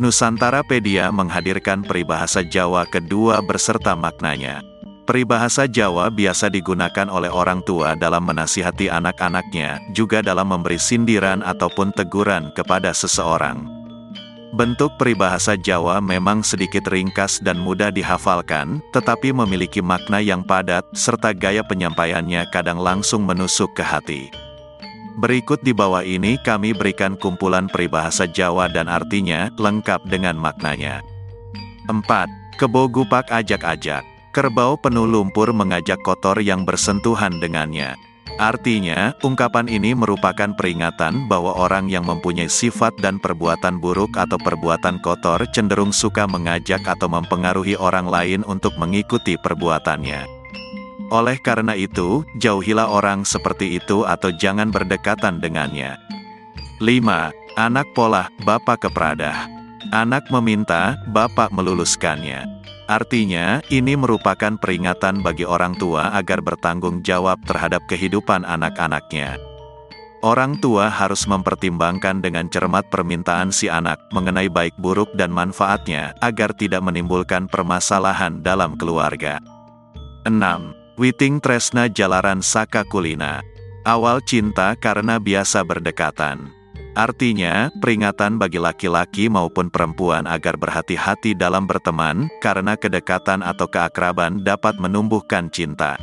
Nusantarapedia menghadirkan peribahasa Jawa kedua berserta maknanya. Peribahasa Jawa biasa digunakan oleh orang tua dalam menasihati anak-anaknya, juga dalam memberi sindiran ataupun teguran kepada seseorang. Bentuk peribahasa Jawa memang sedikit ringkas dan mudah dihafalkan, tetapi memiliki makna yang padat, serta gaya penyampaiannya kadang langsung menusuk ke hati. Berikut di bawah ini kami berikan kumpulan peribahasa Jawa dan artinya, lengkap dengan maknanya. 4. Kebo gupak ajak-ajak. Kerbau penuh lumpur mengajak kotor yang bersentuhan dengannya. Artinya, ungkapan ini merupakan peringatan bahwa orang yang mempunyai sifat dan perbuatan buruk atau perbuatan kotor cenderung suka mengajak atau mempengaruhi orang lain untuk mengikuti perbuatannya. Oleh karena itu, jauhilah orang seperti itu atau jangan berdekatan dengannya. 5. Anak pola, bapak keperadah. Anak meminta, bapak meluluskannya. Artinya, ini merupakan peringatan bagi orang tua agar bertanggung jawab terhadap kehidupan anak-anaknya. Orang tua harus mempertimbangkan dengan cermat permintaan si anak mengenai baik buruk dan manfaatnya agar tidak menimbulkan permasalahan dalam keluarga. 6. Witing Tresna Jalaran Saka Kulina Awal cinta karena biasa berdekatan. Artinya, peringatan bagi laki-laki maupun perempuan agar berhati-hati dalam berteman, karena kedekatan atau keakraban dapat menumbuhkan cinta.